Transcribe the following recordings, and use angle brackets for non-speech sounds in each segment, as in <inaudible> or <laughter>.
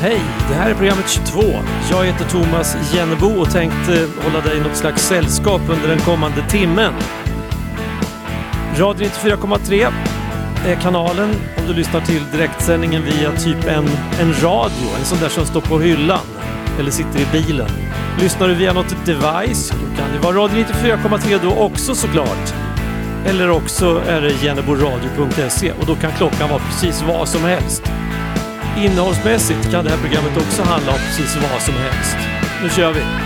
Hej, det här är programmet 22. Jag heter Thomas Jennebo och tänkte hålla dig i något slags sällskap under den kommande timmen. Radio 94,3 är kanalen om du lyssnar till direktsändningen via typ en, en radio, en sån där som står på hyllan eller sitter i bilen. Lyssnar du via något device, då kan det vara Radio 94,3 då också såklart. Eller också är det jenneboradio.se och då kan klockan vara precis vad som helst. Innehållsmässigt kan det här programmet också handla om precis vad som helst. Nu kör vi!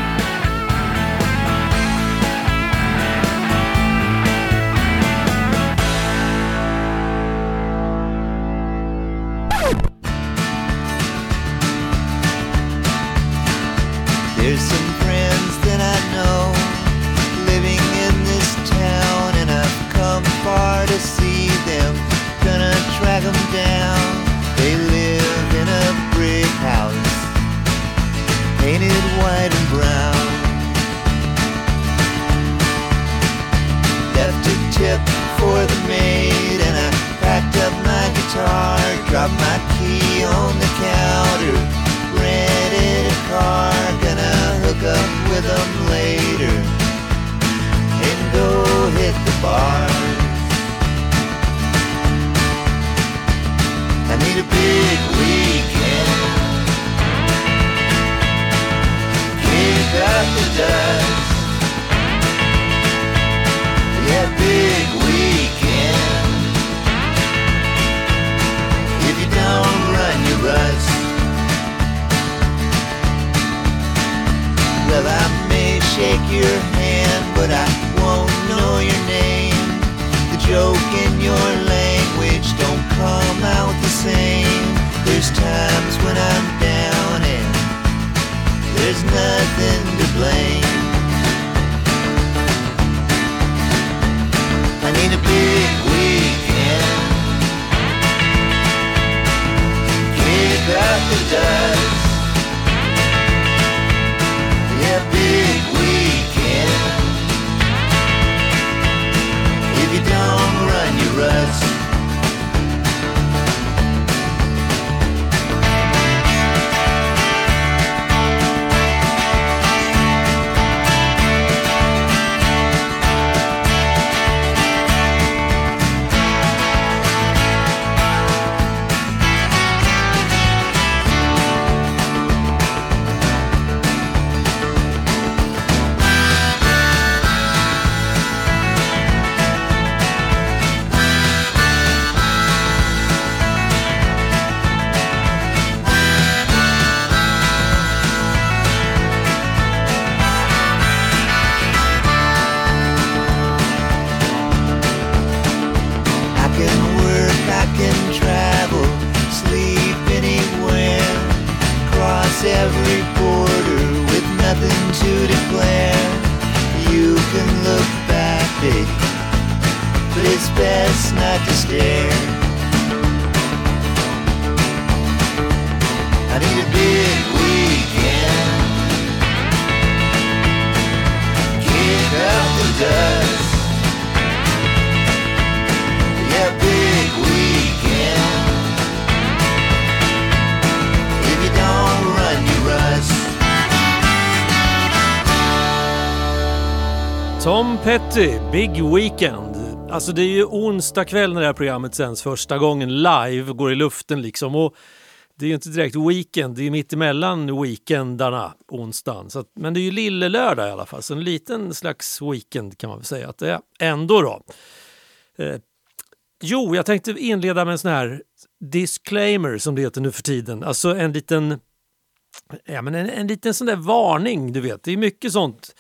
Petty, Big Weekend. Alltså det är ju onsdag kväll när det här programmet sänds första gången live, går i luften liksom. Och det är ju inte direkt weekend, det är mitt emellan weekendarna, onsdagen. Så att, men det är ju lille lördag i alla fall, så en liten slags weekend kan man väl säga att det är ändå då. Eh, jo, jag tänkte inleda med en sån här disclaimer som det heter nu för tiden. Alltså en liten, ja, men en, en liten sån där varning, du vet. Det är mycket sånt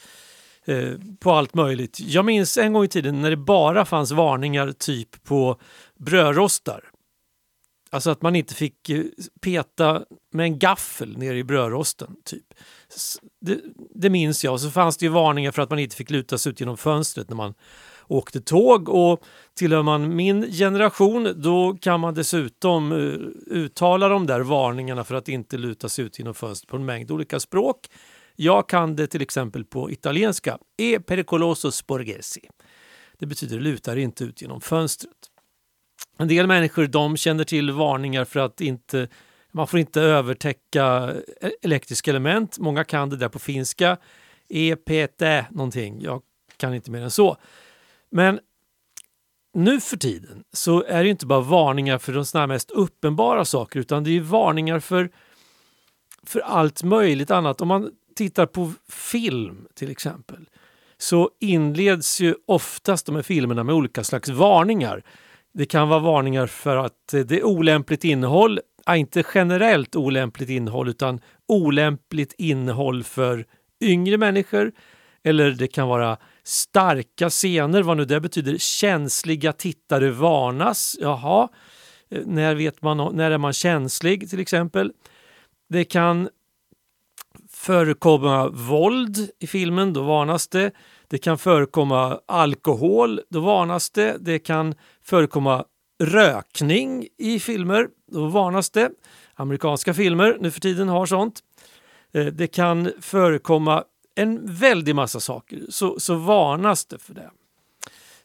eh, på allt möjligt. Jag minns en gång i tiden när det bara fanns varningar typ på brödrostar. Alltså att man inte fick eh, peta med en gaffel ner i brödrosten. Typ. Det, det minns jag. Och så fanns det ju varningar för att man inte fick luta sig ut genom fönstret när man åkte tåg. Och tillhör man min generation då kan man dessutom eh, uttala de där varningarna för att inte luta sig ut genom fönstret på en mängd olika språk. Jag kan det till exempel på italienska. E pericoloso sporgesi. Det betyder lutar inte ut genom fönstret. En del människor de känner till varningar för att inte, man får inte övertäcka elektriska element. Många kan det där på finska. E pete någonting. Jag kan inte mer än så. Men nu för tiden så är det inte bara varningar för de såna mest uppenbara saker utan det är varningar för, för allt möjligt annat. Om man tittar på film till exempel så inleds ju oftast de här filmerna med olika slags varningar. Det kan vara varningar för att det är olämpligt innehåll, ja, inte generellt olämpligt innehåll utan olämpligt innehåll för yngre människor. Eller det kan vara starka scener, vad nu det betyder. Känsliga tittare varnas. Jaha, eh, när, vet man, när är man känslig till exempel? Det kan förekomma våld i filmen, då varnas det. Det kan förekomma alkohol, då varnas det. Det kan förekomma rökning i filmer, då varnas det. Amerikanska filmer nu för tiden har sånt. Eh, det kan förekomma en väldig massa saker, så, så varnas det för det.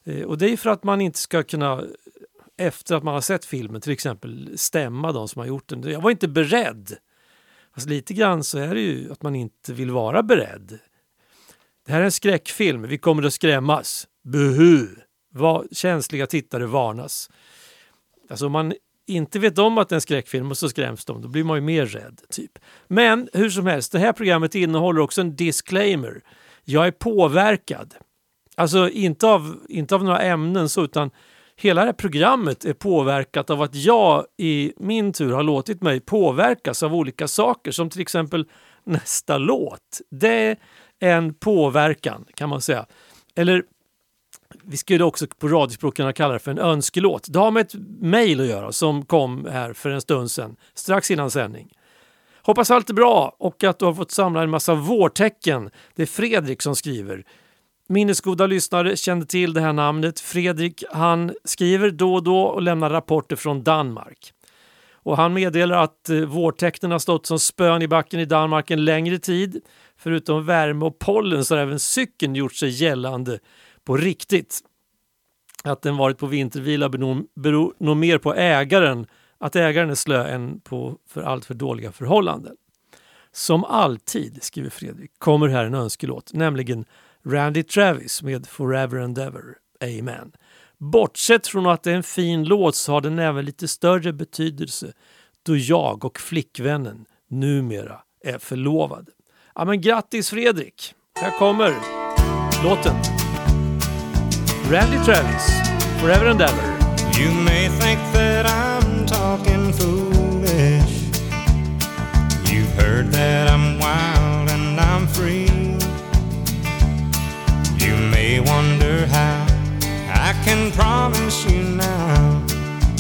Eh, och det är för att man inte ska kunna efter att man har sett filmen till exempel stämma de som har gjort den. Jag var inte beredd. Fast lite grann så är det ju att man inte vill vara beredd. Det här är en skräckfilm, vi kommer att skrämmas. Buhu! Vad känsliga tittare varnas. Alltså om man inte vet om att det är en skräckfilm och så skräms de, då blir man ju mer rädd. typ. Men hur som helst, det här programmet innehåller också en disclaimer. Jag är påverkad. Alltså inte av, inte av några ämnen så, utan hela det här programmet är påverkat av att jag i min tur har låtit mig påverkas av olika saker som till exempel nästa låt. Det är en påverkan kan man säga. Eller vi skulle också på radiospråk kunna kalla det för en önskelåt. Det har med ett mejl att göra som kom här för en stund sedan, strax innan sändning. Hoppas allt är bra och att du har fått samla en massa vårtecken. Det är Fredrik som skriver. Minnesgoda lyssnare kände till det här namnet. Fredrik han skriver då och då och lämnar rapporter från Danmark. Och han meddelar att eh, vårtäkten vårtecknen har stått som spön i backen i Danmark en längre tid. Förutom värme och pollen så har även cykeln gjort sig gällande på riktigt. Att den varit på vintervila beror, nog mer på ägaren, att ägaren är slö än på för allt för dåliga förhållanden. Som alltid, skriver Fredrik, kommer här en önskelåt, nämligen Randy Travis med Forever and Ever, Amen. Bortsett från att det är en fin låt så har den även lite större betydelse då jag och flickvännen numera är förlovade. Ja men grattis Fredrik! Här kommer låten. Randy Travis, Forever and Ever. You may think that I'm talking foolish. You've heard that I'm promise you now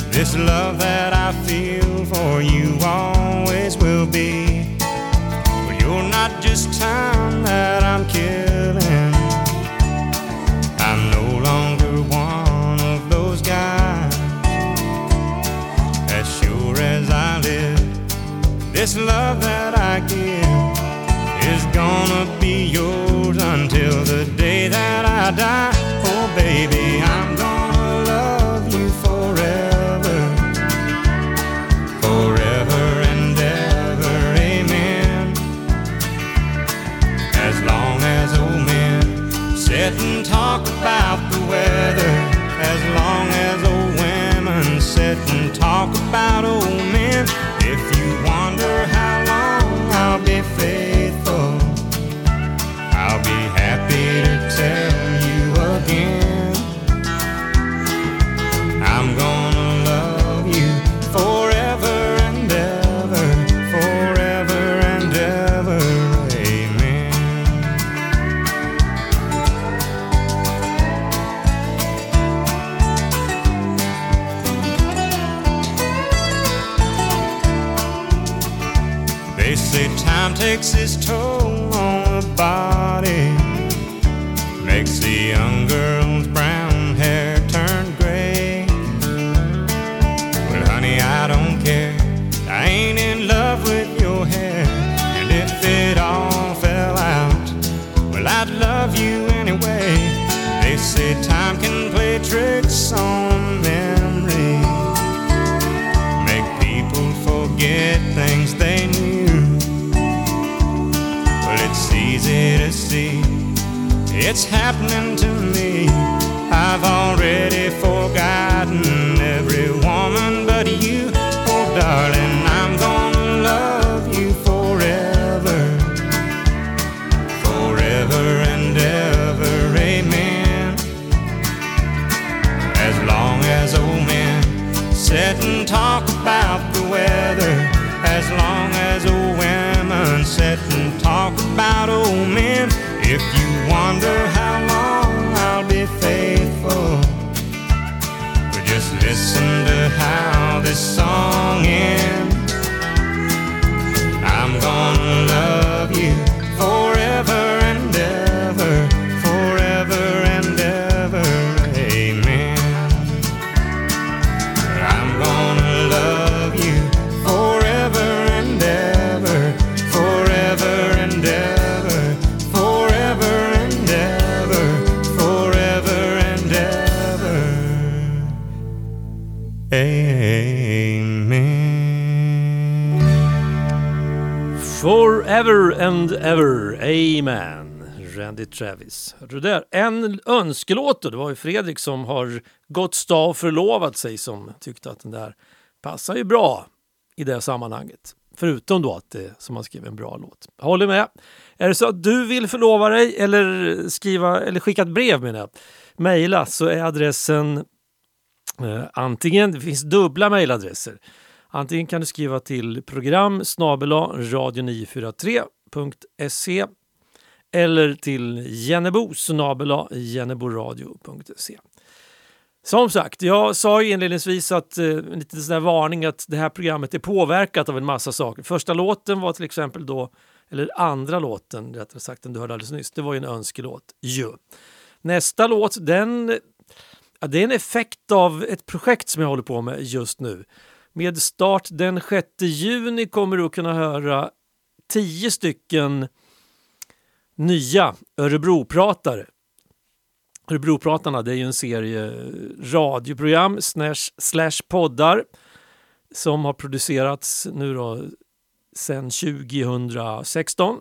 this love that I feel for you always will be. But you're not just time that I'm killing. I'm no longer one of those guys. As sure as I live, this love that I give is gonna be yours until the day that I die. Oh, baby, and talk about old and ever, amen. Randy Travis. Du där? En önskelåt då. Det var ju Fredrik som har gått stav förlovat sig som tyckte att den där passar ju bra i det sammanhanget. Förutom då att det som han skrev en bra låt. Jag håller med. Är det så att du vill förlova dig eller skriva eller skicka ett brev menar jag. Mejla så är adressen eh, antingen, det finns dubbla mejladresser. Antingen kan du skriva till program radio943.se eller till jennebo jenneboradio.se. Som sagt, jag sa ju inledningsvis att eh, en liten sån varning att det här programmet är påverkat av en massa saker. Första låten var till exempel då, eller andra låten rättare sagt, den du hörde alldeles nyss, det var ju en önskelåt ju. Nästa låt, den, ja, det är en effekt av ett projekt som jag håller på med just nu. Med start den 6 juni kommer du att kunna höra tio stycken nya Örebropratare. Örebropratarna det är ju en serie radioprogram slash, slash poddar som har producerats nu då sedan 2016.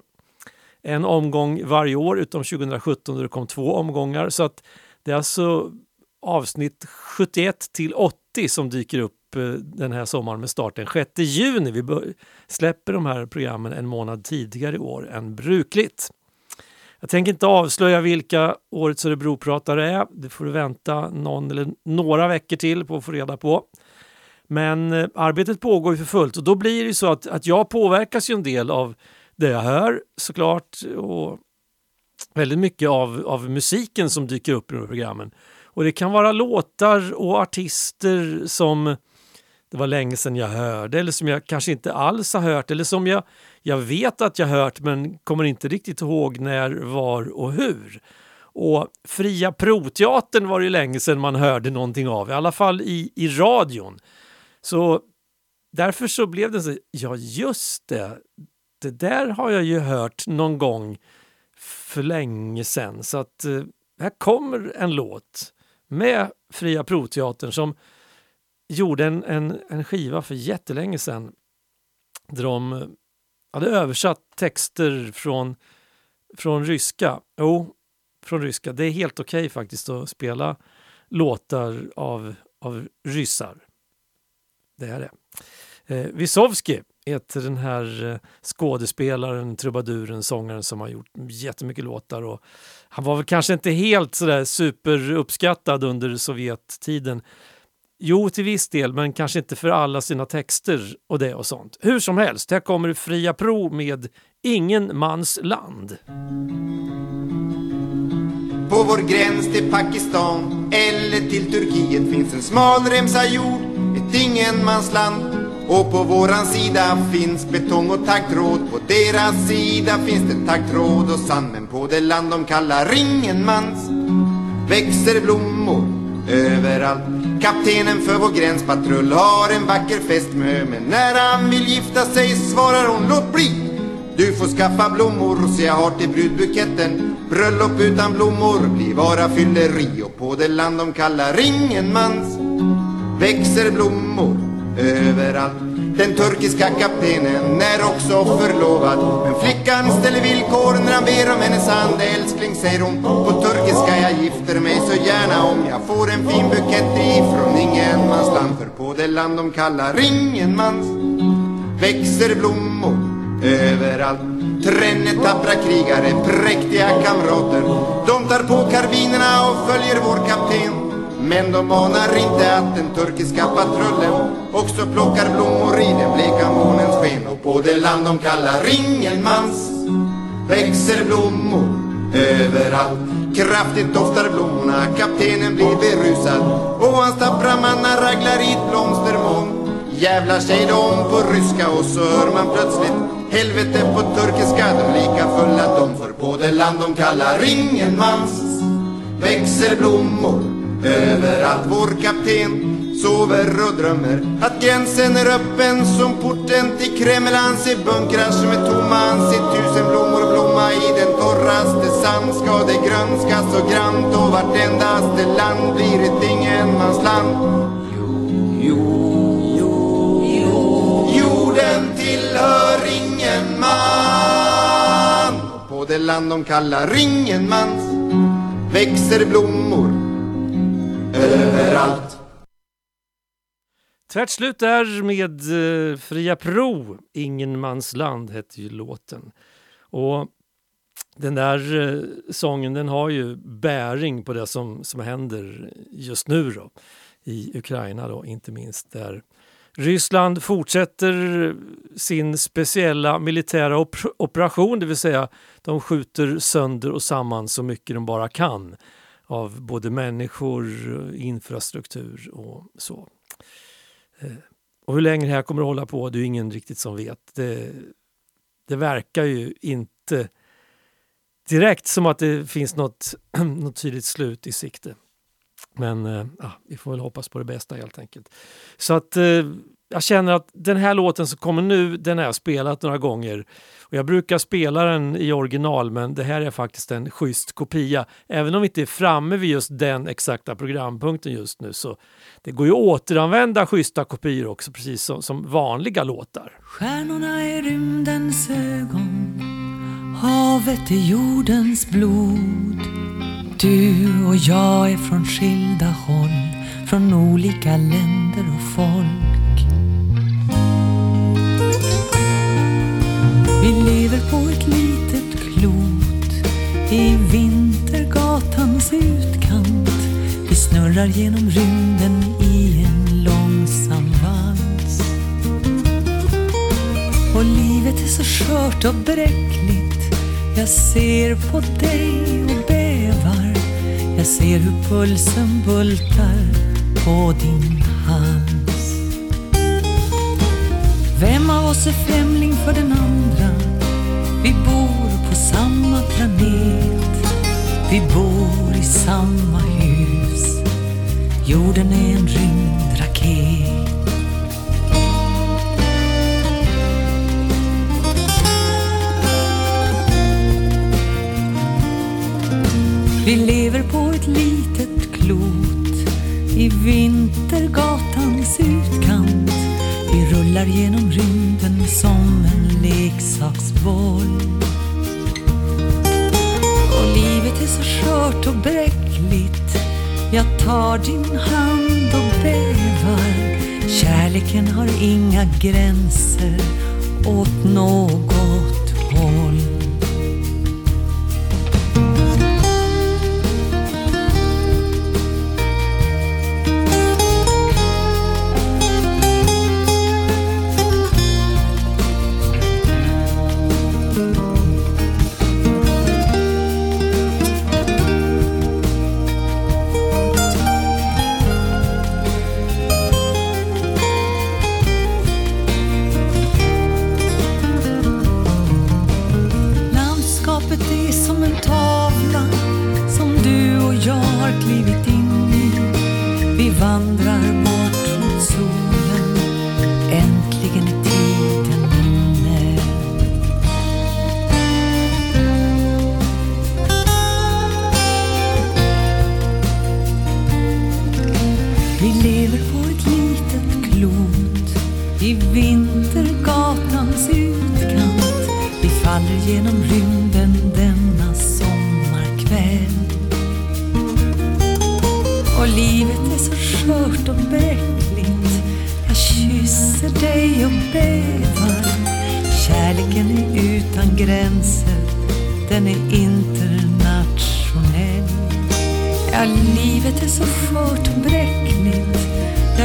En omgång varje år utom 2017 då det kom två omgångar. Så att det är alltså avsnitt 71 till 80 som dyker upp Eh, den här sommaren med start den 6 juni. Vi släpper de här programmen en månad tidigare i år än brukligt. Jag tänker inte avslöja vilka årets Örebropratare är. Det får du vänta någon eller några veckor till på att få reda på. Men eh, arbetet pågår ju för fullt och då blir det ju så att, att jag påverkas ju en del av det jag hör såklart och väldigt mycket av, av musiken som dyker upp i de här programmen. Och det kan vara låtar och artister som det var länge sedan jag hörde eller som jag kanske inte alls har hört eller som jag, jag vet att jag hört men kommer inte riktigt ihåg när, var och hur. Och Fria Proteatern var det ju länge sedan man hörde någonting av, i alla fall i, i radion. Så därför så blev det så, ja just det, det där har jag ju hört någon gång för länge sedan. Så att eh, här kommer en låt med Fria Proteatern som gjorde en, en, en skiva för jättelänge sedan där de eh, hade översatt texter från, från ryska. Jo, från ryska. Det är helt okej faktiskt att spela låtar av, av ryssar. Det är det. Eh, Wisowski heter den här eh, skådespelaren, trubaduren, sångaren som har gjort jättemycket låtar. Och han var väl kanske inte helt sådär superuppskattad under Sovjettiden. Jo, till viss del, men kanske inte för alla sina texter och det och sånt. Hur som helst, här kommer Fria Pro med Ingen mans land. På vår gräns till Pakistan eller till Turkiet finns en smal remsa jord, ett ingenmansland. Och på våran sida finns betong och taggtråd, på deras sida finns det taggtråd och sand. Men på det land de kallar ingenmans växer blommor överallt. Kaptenen för vår gränspatrull har en vacker fästmö, men när han vill gifta sig svarar hon låt bli. Du får skaffa blommor så jag har till brudbuketten Bröllop utan blommor blir bara fylleri och på det land de kallar Ringenmans växer blommor överallt den turkiska kaptenen är också förlovad. Men flickan ställer villkor när han ber om hennes hand. Älskling säger hon, på turkiska jag gifter mig så gärna Om jag får en fin bukett ifrån ingenmansland. För på det land de kallar ingenmans växer blommor överallt. Tränne tappra krigare, präktiga kamrater. De tar på karbinerna och följer vår kapten men de anar inte att den turkiska patrullen också plockar blommor i den bleka månens sken och på det land de kallar Ringelmans växer blommor överallt. Kraftigt doftar blommorna, kaptenen blir berusad och hans tappra mannar raglar i ett blomstermoln. Jävlar säger de på ryska och så hör man plötsligt helvete på turkiska, de lika fulla de för på det land de kallar Ringelmans växer blommor överallt vår kapten sover och drömmer att gränsen är öppen som porten till Kreml. Han ser bunkrar som är tomma, han ser tusen blommor blomma i den torraste sand. Ska det grönskas så grant och vartendaste land blir ett ingenmansland. Jorden tillhör ingen man. Och på det land de kallar Ringenmans växer blommor överallt. Tvärt slut där med eh, Fria Pro, Ingenmansland hette ju låten. Och den där eh, sången den har ju bäring på det som, som händer just nu då, i Ukraina, då, inte minst där Ryssland fortsätter sin speciella militära op operation, det vill säga de skjuter sönder och samman så mycket de bara kan av både människor, infrastruktur och så. Eh, och hur länge det här kommer att hålla på, det är ingen riktigt som vet. Det, det verkar ju inte direkt som att det finns något, <clears throat> något tydligt slut i sikte. Men eh, ja, vi får väl hoppas på det bästa helt enkelt. Så att eh, jag känner att den här låten som kommer nu, den har jag spelat några gånger. Och jag brukar spela den i original men det här är faktiskt en schysst kopia. Även om vi inte är framme vid just den exakta programpunkten just nu så det går ju att återanvända schyssta kopior också precis som, som vanliga låtar. Stjärnorna är rymdens ögon Havet är jordens blod Du och jag är från skilda håll Från olika länder och folk lever på ett litet klot i Vintergatans utkant. Vi snurrar genom rymden i en långsam vals. Och livet är så skört och bräckligt. Jag ser på dig och bävar. Jag ser hur pulsen bultar på din hals. Vem av oss är främling för den andra? Vi bor på samma planet. Vi bor i samma hus. Jorden är en rymdraket. Vi lever på ett litet klot i vintergatan leksaksboll. Och livet är så skört och bräckligt. Jag tar din hand och bävar. Kärleken har inga gränser åt någon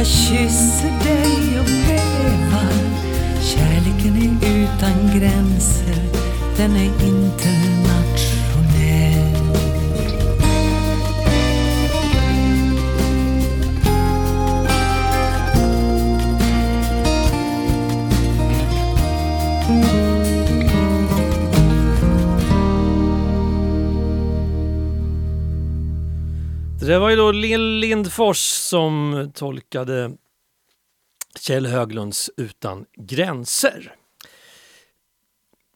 Jag kysser dig och bävar. Kärleken är utan gränser, den är inte Lill Lindfors som tolkade Kjell Höglunds Utan gränser.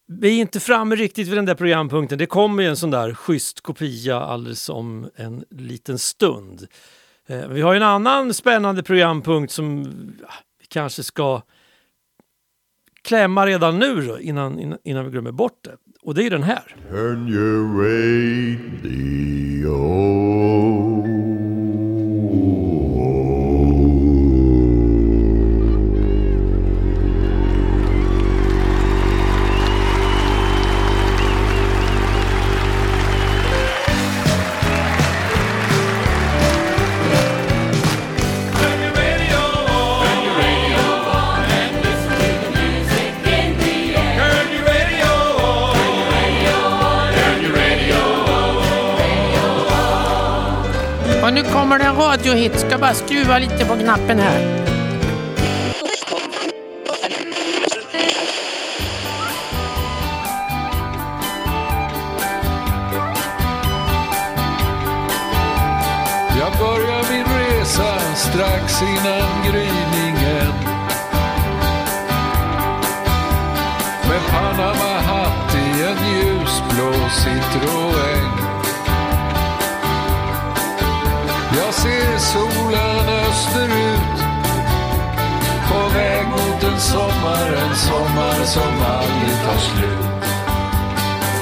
Vi är inte framme riktigt vid den där programpunkten. Det kommer ju en sån där schysst kopia alldeles om en liten stund. Eh, vi har ju en annan spännande programpunkt som vi kanske ska klämma redan nu då, innan, innan, innan vi glömmer bort det. Och det är den här. Turn your radio. Nu kommer det en radiohit. Ska bara skruva lite på knappen här. Jag börjar min resa strax innan gryningen Med Panama-hatt i en ljusblå Citroën Jag ser solen österut. På väg mot en sommar, en sommar som aldrig tar slut.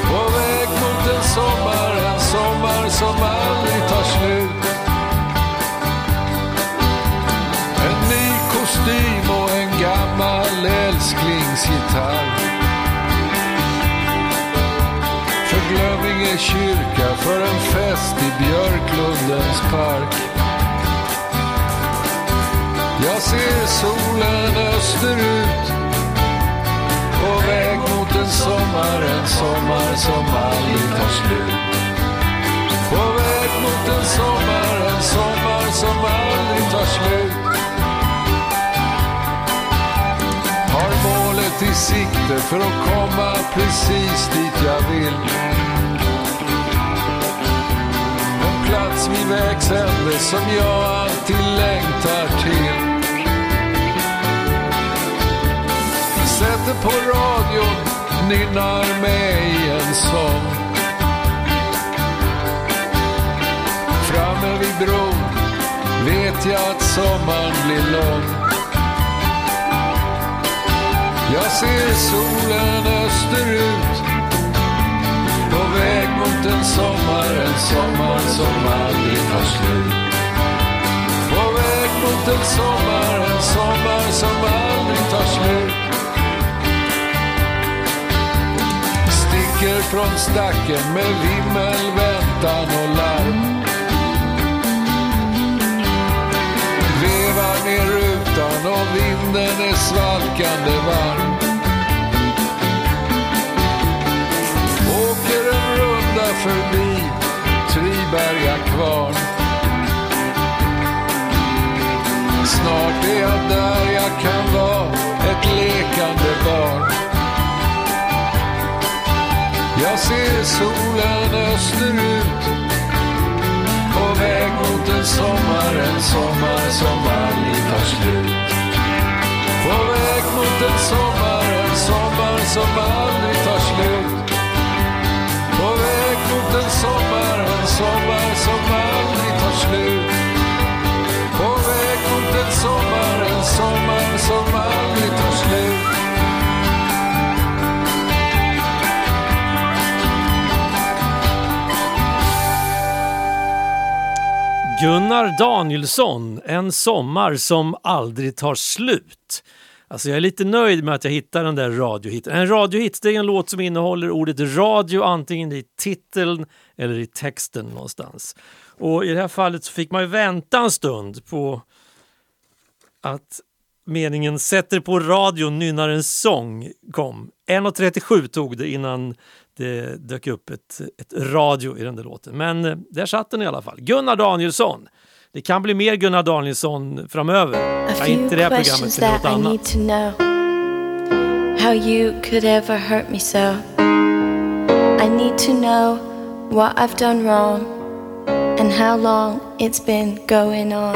På väg mot en sommar, en sommar som aldrig tar slut. En ny kostym och en gammal älsklingsgitarr För kyrka för en fest i Björklundens park. Jag ser solen österut På väg mot en sommar, en sommar som aldrig tar slut. På väg mot en sommar, en sommar som aldrig tar slut. Har målet i sikte för att komma precis dit jag vill. En vid vägs ände som jag alltid längtar till. Sätter på radion, nynnar med i en sång. Framme vid bron vet jag att sommaren blir lång. Jag ser solen österut På väg haft en sommar, en sommar som aldrig tar slut. På väg mot en sommar, en sommar som aldrig tar slut. Sticker från stacken med vimmel, väntan och larm. Vevar ner rutan och vinden är svalkande varm. Kvar. Snart är jag där jag kan vara ett lekande barn. Jag ser solen österut På väg mot en sommar, en sommar som aldrig tar slut. På väg mot en sommar, en sommar som aldrig tar slut. På väg mot en sommar, en sommar Gunnar Danielsson, En sommar som aldrig tar slut. Alltså jag är lite nöjd med att jag hittade den där radiohitten. En radiohit det är en låt som innehåller ordet radio antingen i titeln eller i texten någonstans. Och i det här fallet så fick man ju vänta en stund på att meningen sätter på radion nynnar en sång kom. 1.37 tog det innan det dök upp ett, ett radio i den där låten. Men eh, där satt den i alla fall. Gunnar Danielsson. Det kan bli mer Gunnar Danielsson framöver. Ja, inte det här programmet, men något annat. How you could ever hurt me so. I need to know what I've done wrong and how long it's been going on.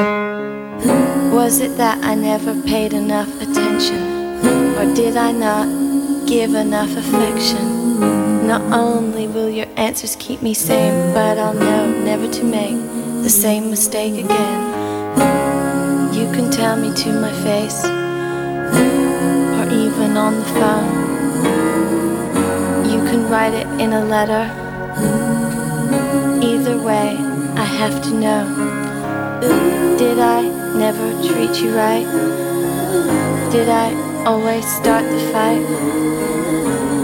Was it that I never paid enough attention? Or did I not give enough affection? Not only will your answers keep me sane, but I'll know never to make the same mistake again. You can tell me to my face, or even on the phone. You can write it in a letter. Either way, I have to know. Did I never treat you right? Did I always start the fight?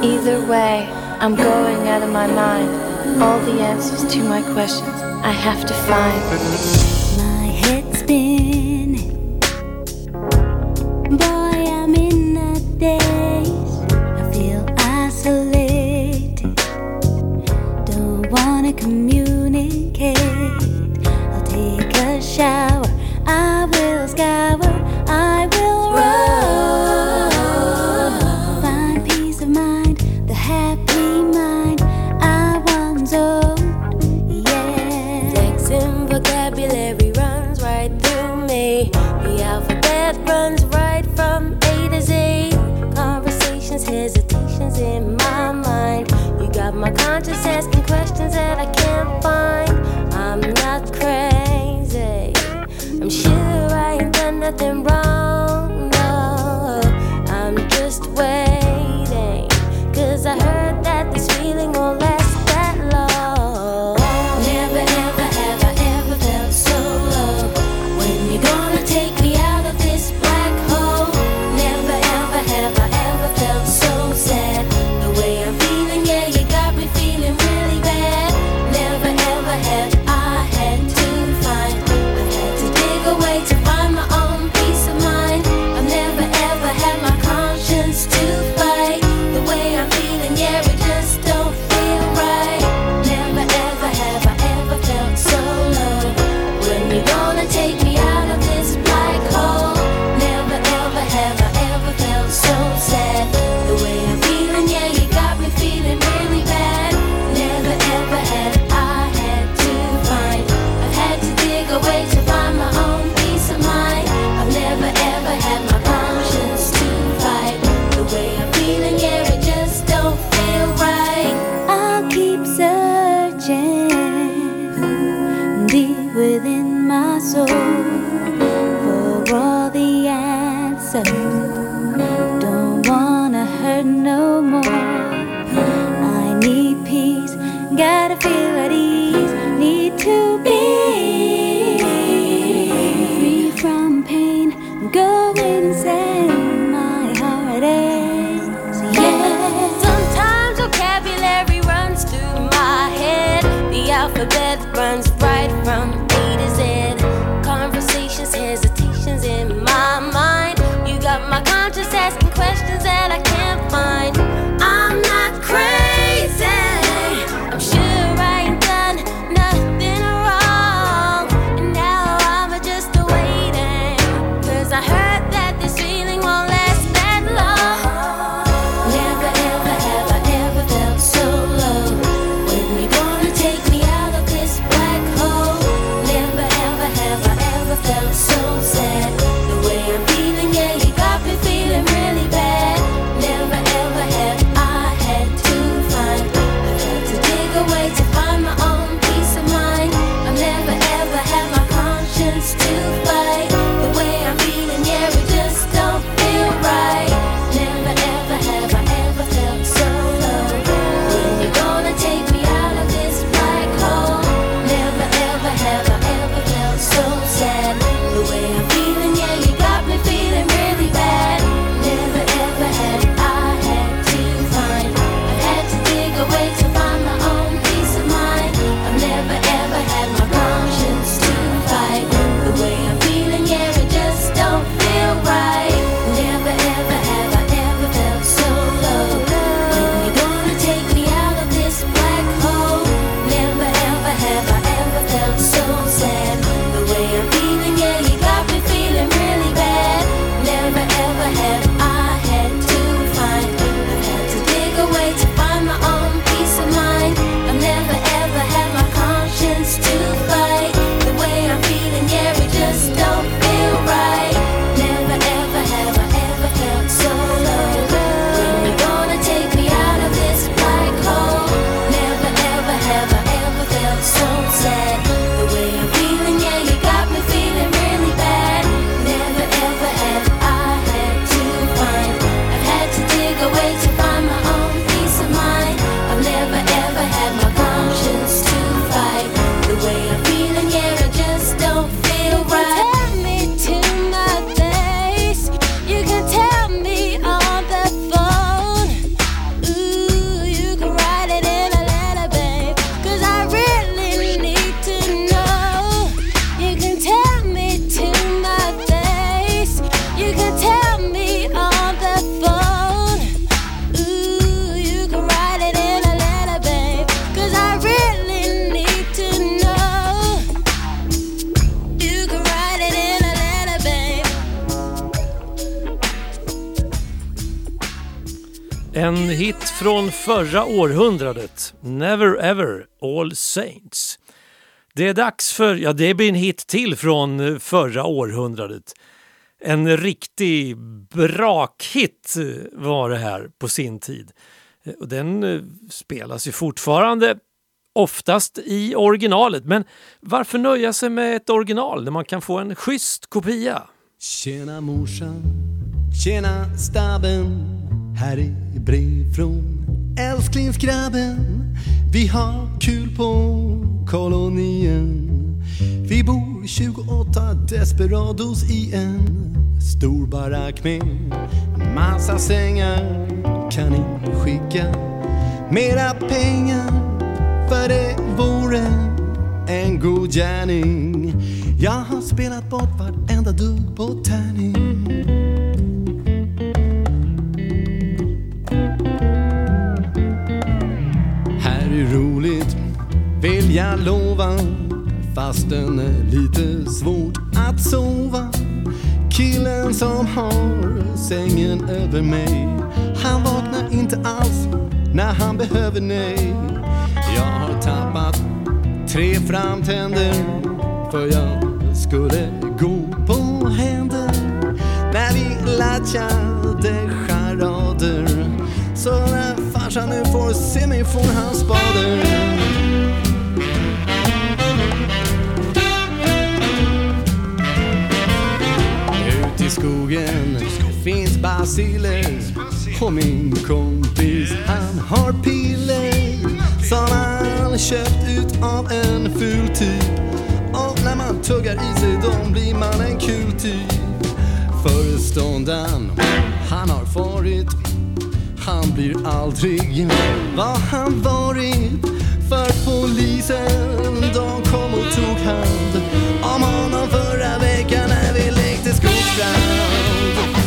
Either way, I'm going out of my mind. All the answers to my questions I have to find. Från förra århundradet. Never ever All Saints. Det är dags för, ja det blir en hit till från förra århundradet. En riktig brakhit var det här på sin tid. Och den eh, spelas ju fortfarande oftast i originalet. Men varför nöja sig med ett original när man kan få en schysst kopia? Tjena morsan, tjena stabben här är brev från älsklingsgrabben. Vi har kul på kolonien. Vi bor 28 desperados i en stor barack med massa sängar Kan ni skicka mera pengar? För det vore en god gärning. Jag har spelat bort vartenda dugg på tärning. Ju roligt, vill jag lova Fastän är lite svårt att sova. Killen som har sängen över mig Han vaknar inte alls när han behöver nej Jag har tappat tre framtänder för jag skulle gå på händer. När vi latchade kanske han nu får se mig får hans spader Ut i skogen finns basiller. Och min kompis han har piller som han köpt ut av en ful typ. Och när man tuggar i sig dem blir man en kul typ. Föreståndaren, han har farit blir aldrig vad han varit. För polisen, de kom och tog hand om honom förra veckan när vi lekte skogsbrand.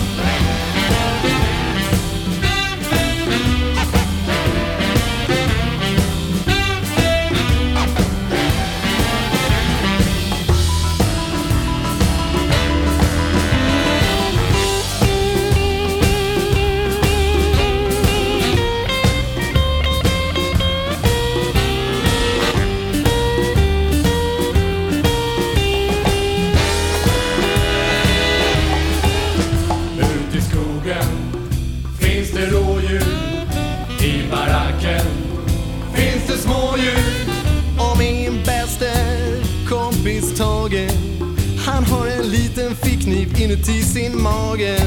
Inuti sin mage.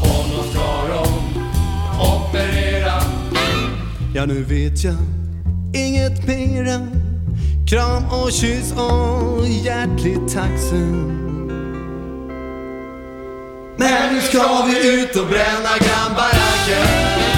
Honom ska de operera. Ja, nu vet jag inget mera. Kram och kyss och hjärtligt tacksam Men nu ska vi ut och bränna grannbaracken.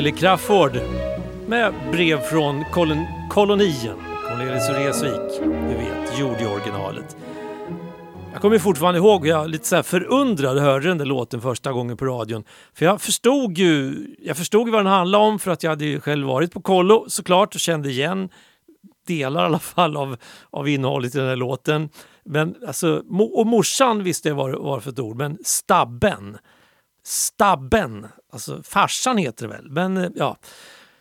Billy Crafoord med brev från kolon kolonien. Cornelis Vreeswijk, du vet, gjord i originalet. Jag kommer fortfarande ihåg hur jag lite så här förundrad hörde den där låten första gången på radion. För jag förstod ju jag förstod ju vad den handlade om för att jag hade ju själv varit på kollo såklart och kände igen delar i alla fall av, av innehållet i den här låten. Men alltså, och morsan visste jag vad det var för ett ord, men stabben. Stabben, alltså farsan heter det väl, men eh, ja.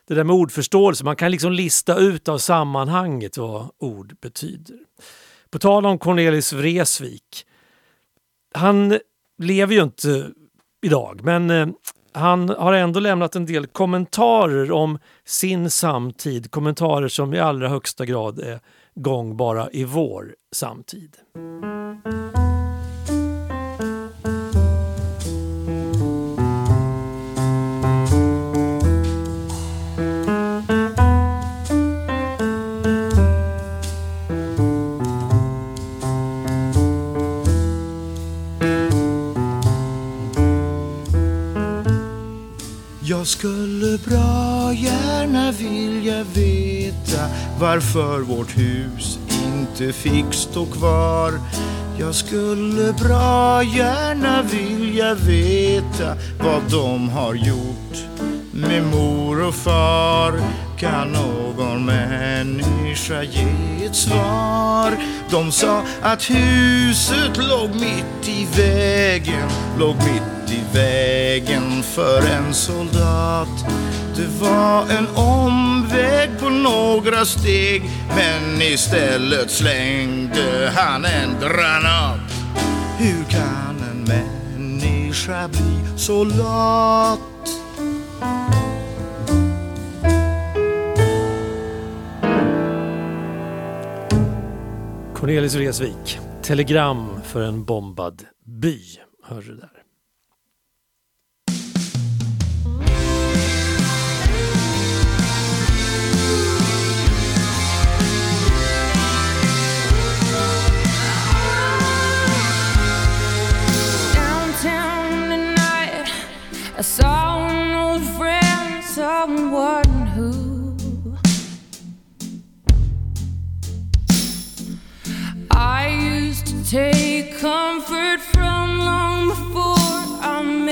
Det där med ordförståelse, man kan liksom lista ut av sammanhanget vad ord betyder. På tal om Cornelis Vreeswijk. Han lever ju inte idag, men eh, han har ändå lämnat en del kommentarer om sin samtid. Kommentarer som i allra högsta grad är gångbara i vår samtid. Jag skulle bra gärna vilja veta varför vårt hus inte fick stå kvar. Jag skulle bra gärna vilja veta vad de har gjort med mor och far. Kan någon människa ge ett svar? De sa att huset låg mitt i vägen, låg mitt i vägen vägen för en soldat. Det var en omväg på några steg men istället slängde han en granat. Hur kan en människa bli så lat? Cornelis Vreeswijk, Telegram för en bombad by. Hör du där. I saw an old friend, someone who I used to take comfort from long before I met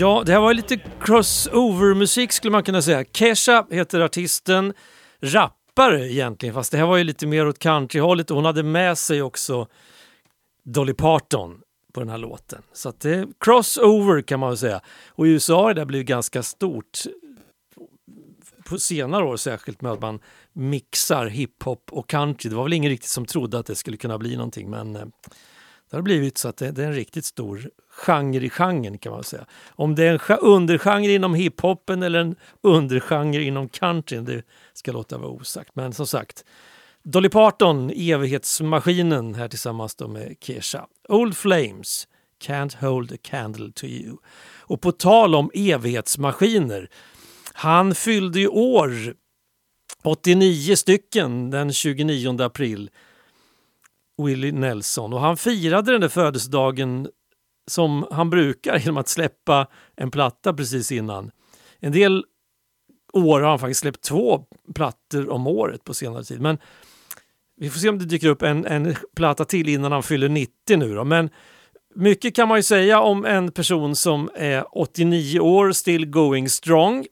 Ja, det här var lite crossover-musik skulle man kunna säga. Kesha heter artisten, rappare egentligen, fast det här var ju lite mer åt countryhållet och hon hade med sig också Dolly Parton på den här låten. Så att det är crossover kan man väl säga. Och i USA har det där blivit ganska stort på senare år särskilt med att man mixar hiphop och country. Det var väl ingen riktigt som trodde att det skulle kunna bli någonting men eh, det har blivit så att det, det, är en riktigt stor genre i genren kan man säga. Om det är en undergenre inom hiphopen eller en undergenre inom countryn, det ska låta vara osagt. Men som sagt, Dolly Parton, evighetsmaskinen här tillsammans med Kesha. Old Flames, Can't hold a candle to you. Och på tal om evighetsmaskiner, han fyllde ju år 89 stycken den 29 april Willie Nelson och han firade den där födelsedagen som han brukar genom att släppa en platta precis innan. En del år har han faktiskt släppt två plattor om året på senare tid. Men vi får se om det dyker upp en, en platta till innan han fyller 90 nu då. Men mycket kan man ju säga om en person som är 89 år, still going strong.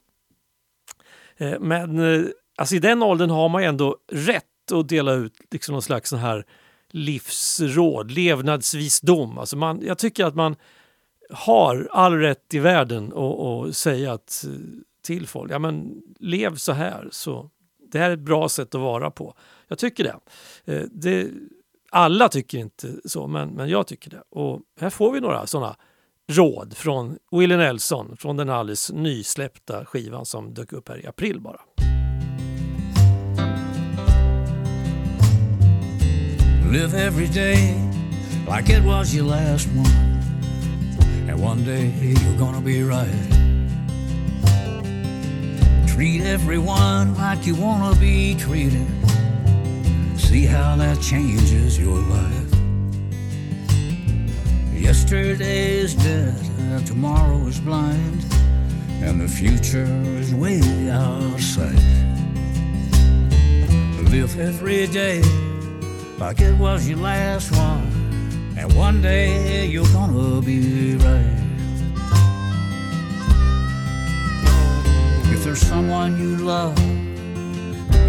Eh, men eh, alltså i den åldern har man ju ändå rätt att dela ut liksom någon slags sån här livsråd, levnadsvisdom. Alltså man, jag tycker att man har all rätt i världen att säga att, eh, till folk, ja men lev så här. Så det här är ett bra sätt att vara på. Jag tycker det. Eh, det alla tycker inte så, men, men jag tycker det. Och här får vi några sådana råd från Willie Nelson från den alldeles nysläppta skivan som dök upp här i april bara. Live every day like it was your last one. And one day you're gonna be right. Treat everyone like you wanna be treated. See how that changes your life. Yesterday is dead, and tomorrow is blind, and the future is way out of sight. Live every day like it was your last one, and one day you're gonna be right. If there's someone you love,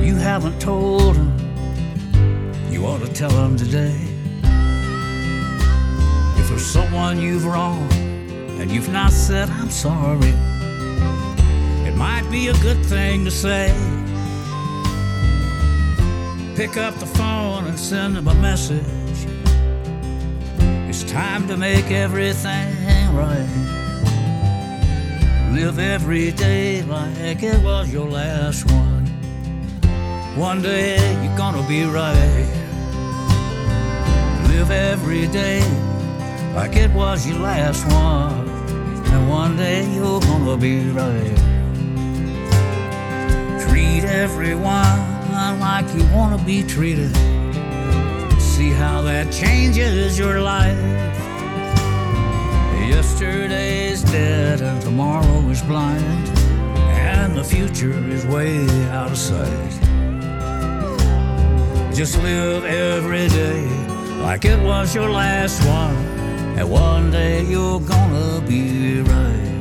you haven't told them, you ought to tell them today. If there's someone you've wronged and you've not said, I'm sorry, it might be a good thing to say. Pick up the phone and send them a message. It's time to make everything right. Live every day like it was your last one. One day you're gonna be right. Live every day like it was your last one. And one day you're gonna be right. Treat everyone like you wanna be treated. See how that changes your life. Yesterday's dead and tomorrow is blind, and the future is way out of sight. Just live every day like it was your last one, and one day you're gonna be right.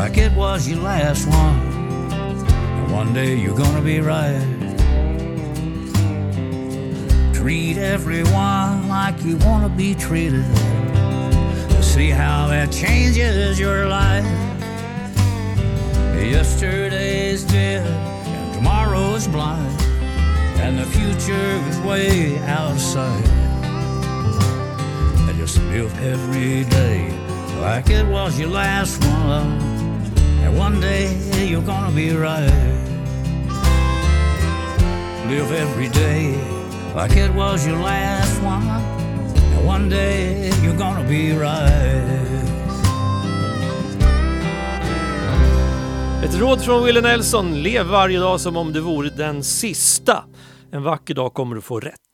Like it was your last one. And one day you're gonna be right. Treat everyone like you wanna be treated. See how that changes your life. Yesterday's dead and tomorrow's blind. And the future is way out of sight. I just live every day like it was your last one. And one day you're gonna be right. Live every day like it was your last one. And one day you're gonna be right. Ett råd från Willie Nelson. Lev varje dag som om det vore den sista. En vacker dag kommer du få rätt.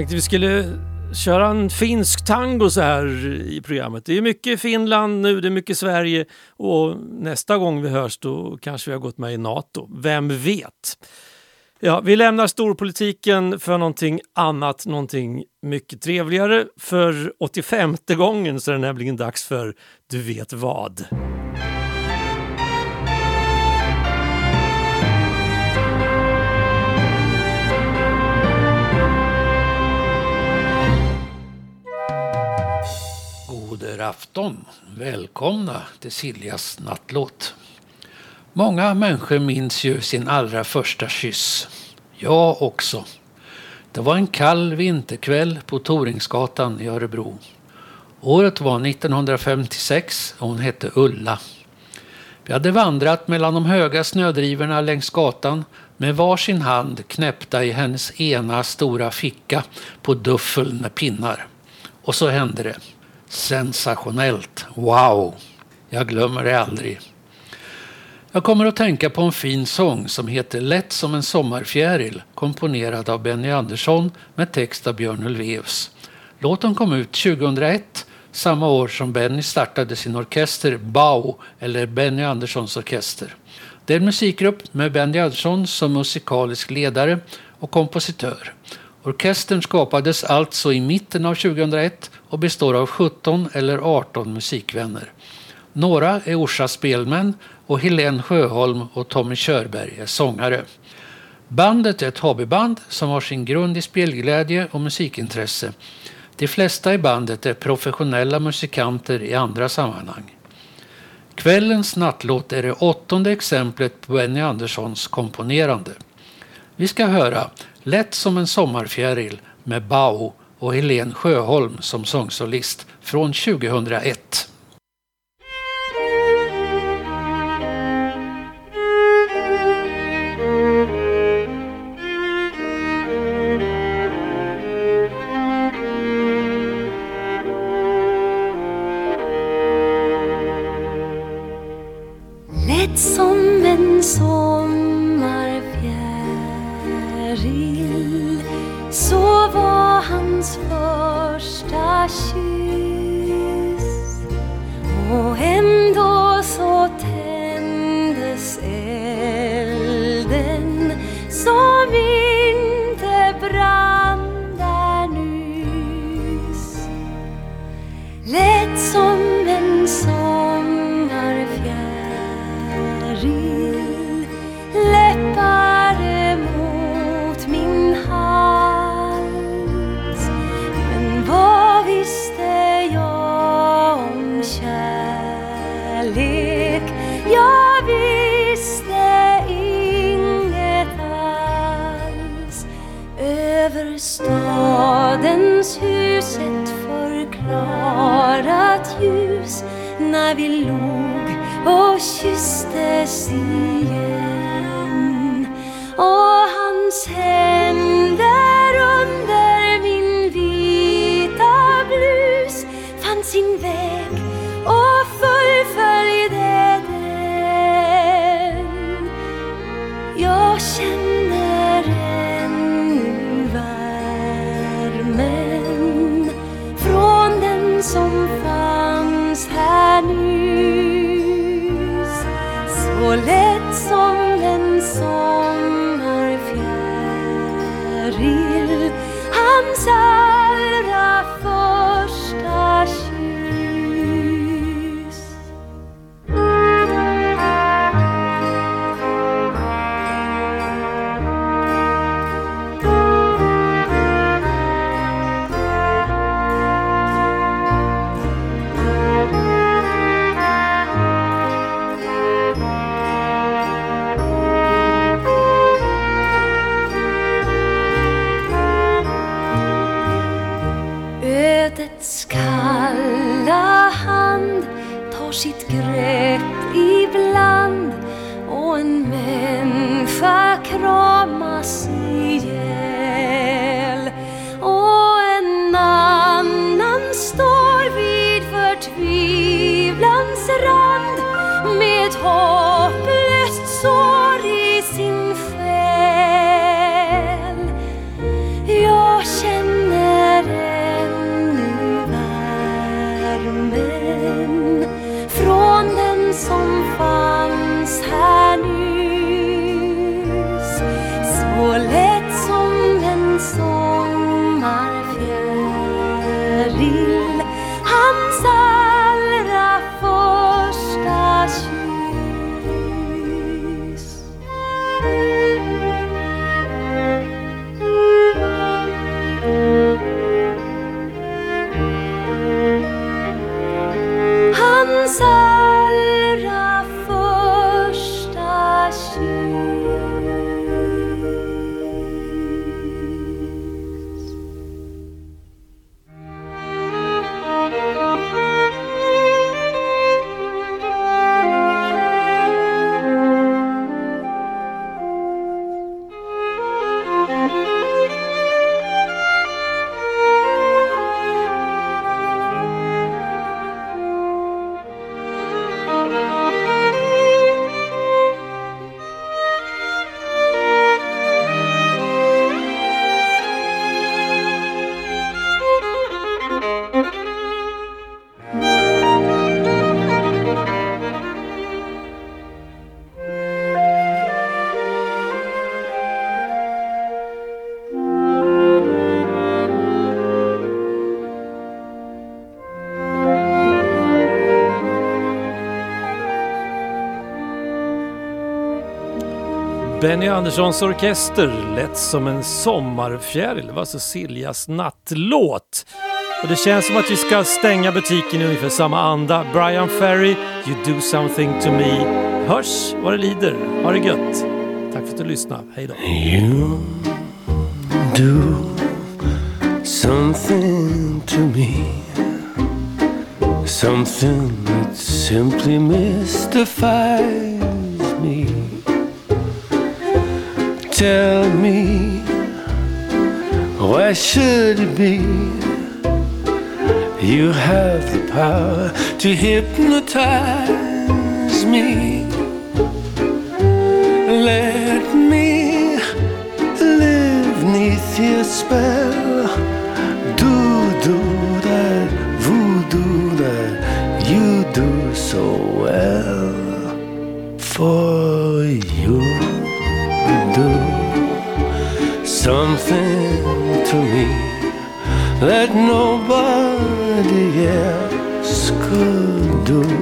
Tänkte vi skulle köra en finsk tango så här i programmet. Det är mycket Finland nu, det är mycket Sverige och nästa gång vi hörs då kanske vi har gått med i Nato. Vem vet? Ja, vi lämnar storpolitiken för någonting annat, någonting mycket trevligare. För 85 gången så är det nämligen dags för Du vet vad. Afton! Välkomna till Siljas nattlåt. Många människor minns ju sin allra första kyss. Jag också. Det var en kall vinterkväll på Toringsgatan i Örebro. Året var 1956 och hon hette Ulla. Vi hade vandrat mellan de höga snödrivorna längs gatan med varsin hand knäppta i hennes ena stora ficka på duffeln med pinnar. Och så hände det. Sensationellt. Wow! Jag glömmer det aldrig. Jag kommer att tänka på en fin sång som heter Lätt som en sommarfjäril komponerad av Benny Andersson med text av Björn Ulvaeus. Låten kom ut 2001, samma år som Benny startade sin orkester BAO, eller Benny Anderssons orkester. Det är en musikgrupp med Benny Andersson som musikalisk ledare och kompositör. Orkestern skapades alltså i mitten av 2001 och består av 17 eller 18 musikvänner. Några är Orsa spelmän och Helene Sjöholm och Tommy Körberg är sångare. Bandet är ett hobbyband som har sin grund i spelglädje och musikintresse. De flesta i bandet är professionella musikanter i andra sammanhang. Kvällens nattlåt är det åttonde exemplet på Benny Anderssons komponerande. Vi ska höra Lätt som en sommarfjäril med Bao och Helen Sjöholm som sångsolist från 2001. Lätt som en sommarfjäril Benny Anderssons orkester lätt som en sommarfjäril. Det var alltså Siljas nattlåt. Och det känns som att vi ska stänga butiken i ungefär samma anda. Brian Ferry, You do something to me. Hörs vad det lider. Ha det gött. Tack för att du lyssnade. Hej då. You do something to me, something that simply mystifies me. Tell me, why should it be? You have the power to hypnotize me. Let me live neath your spell. That nobody else could do.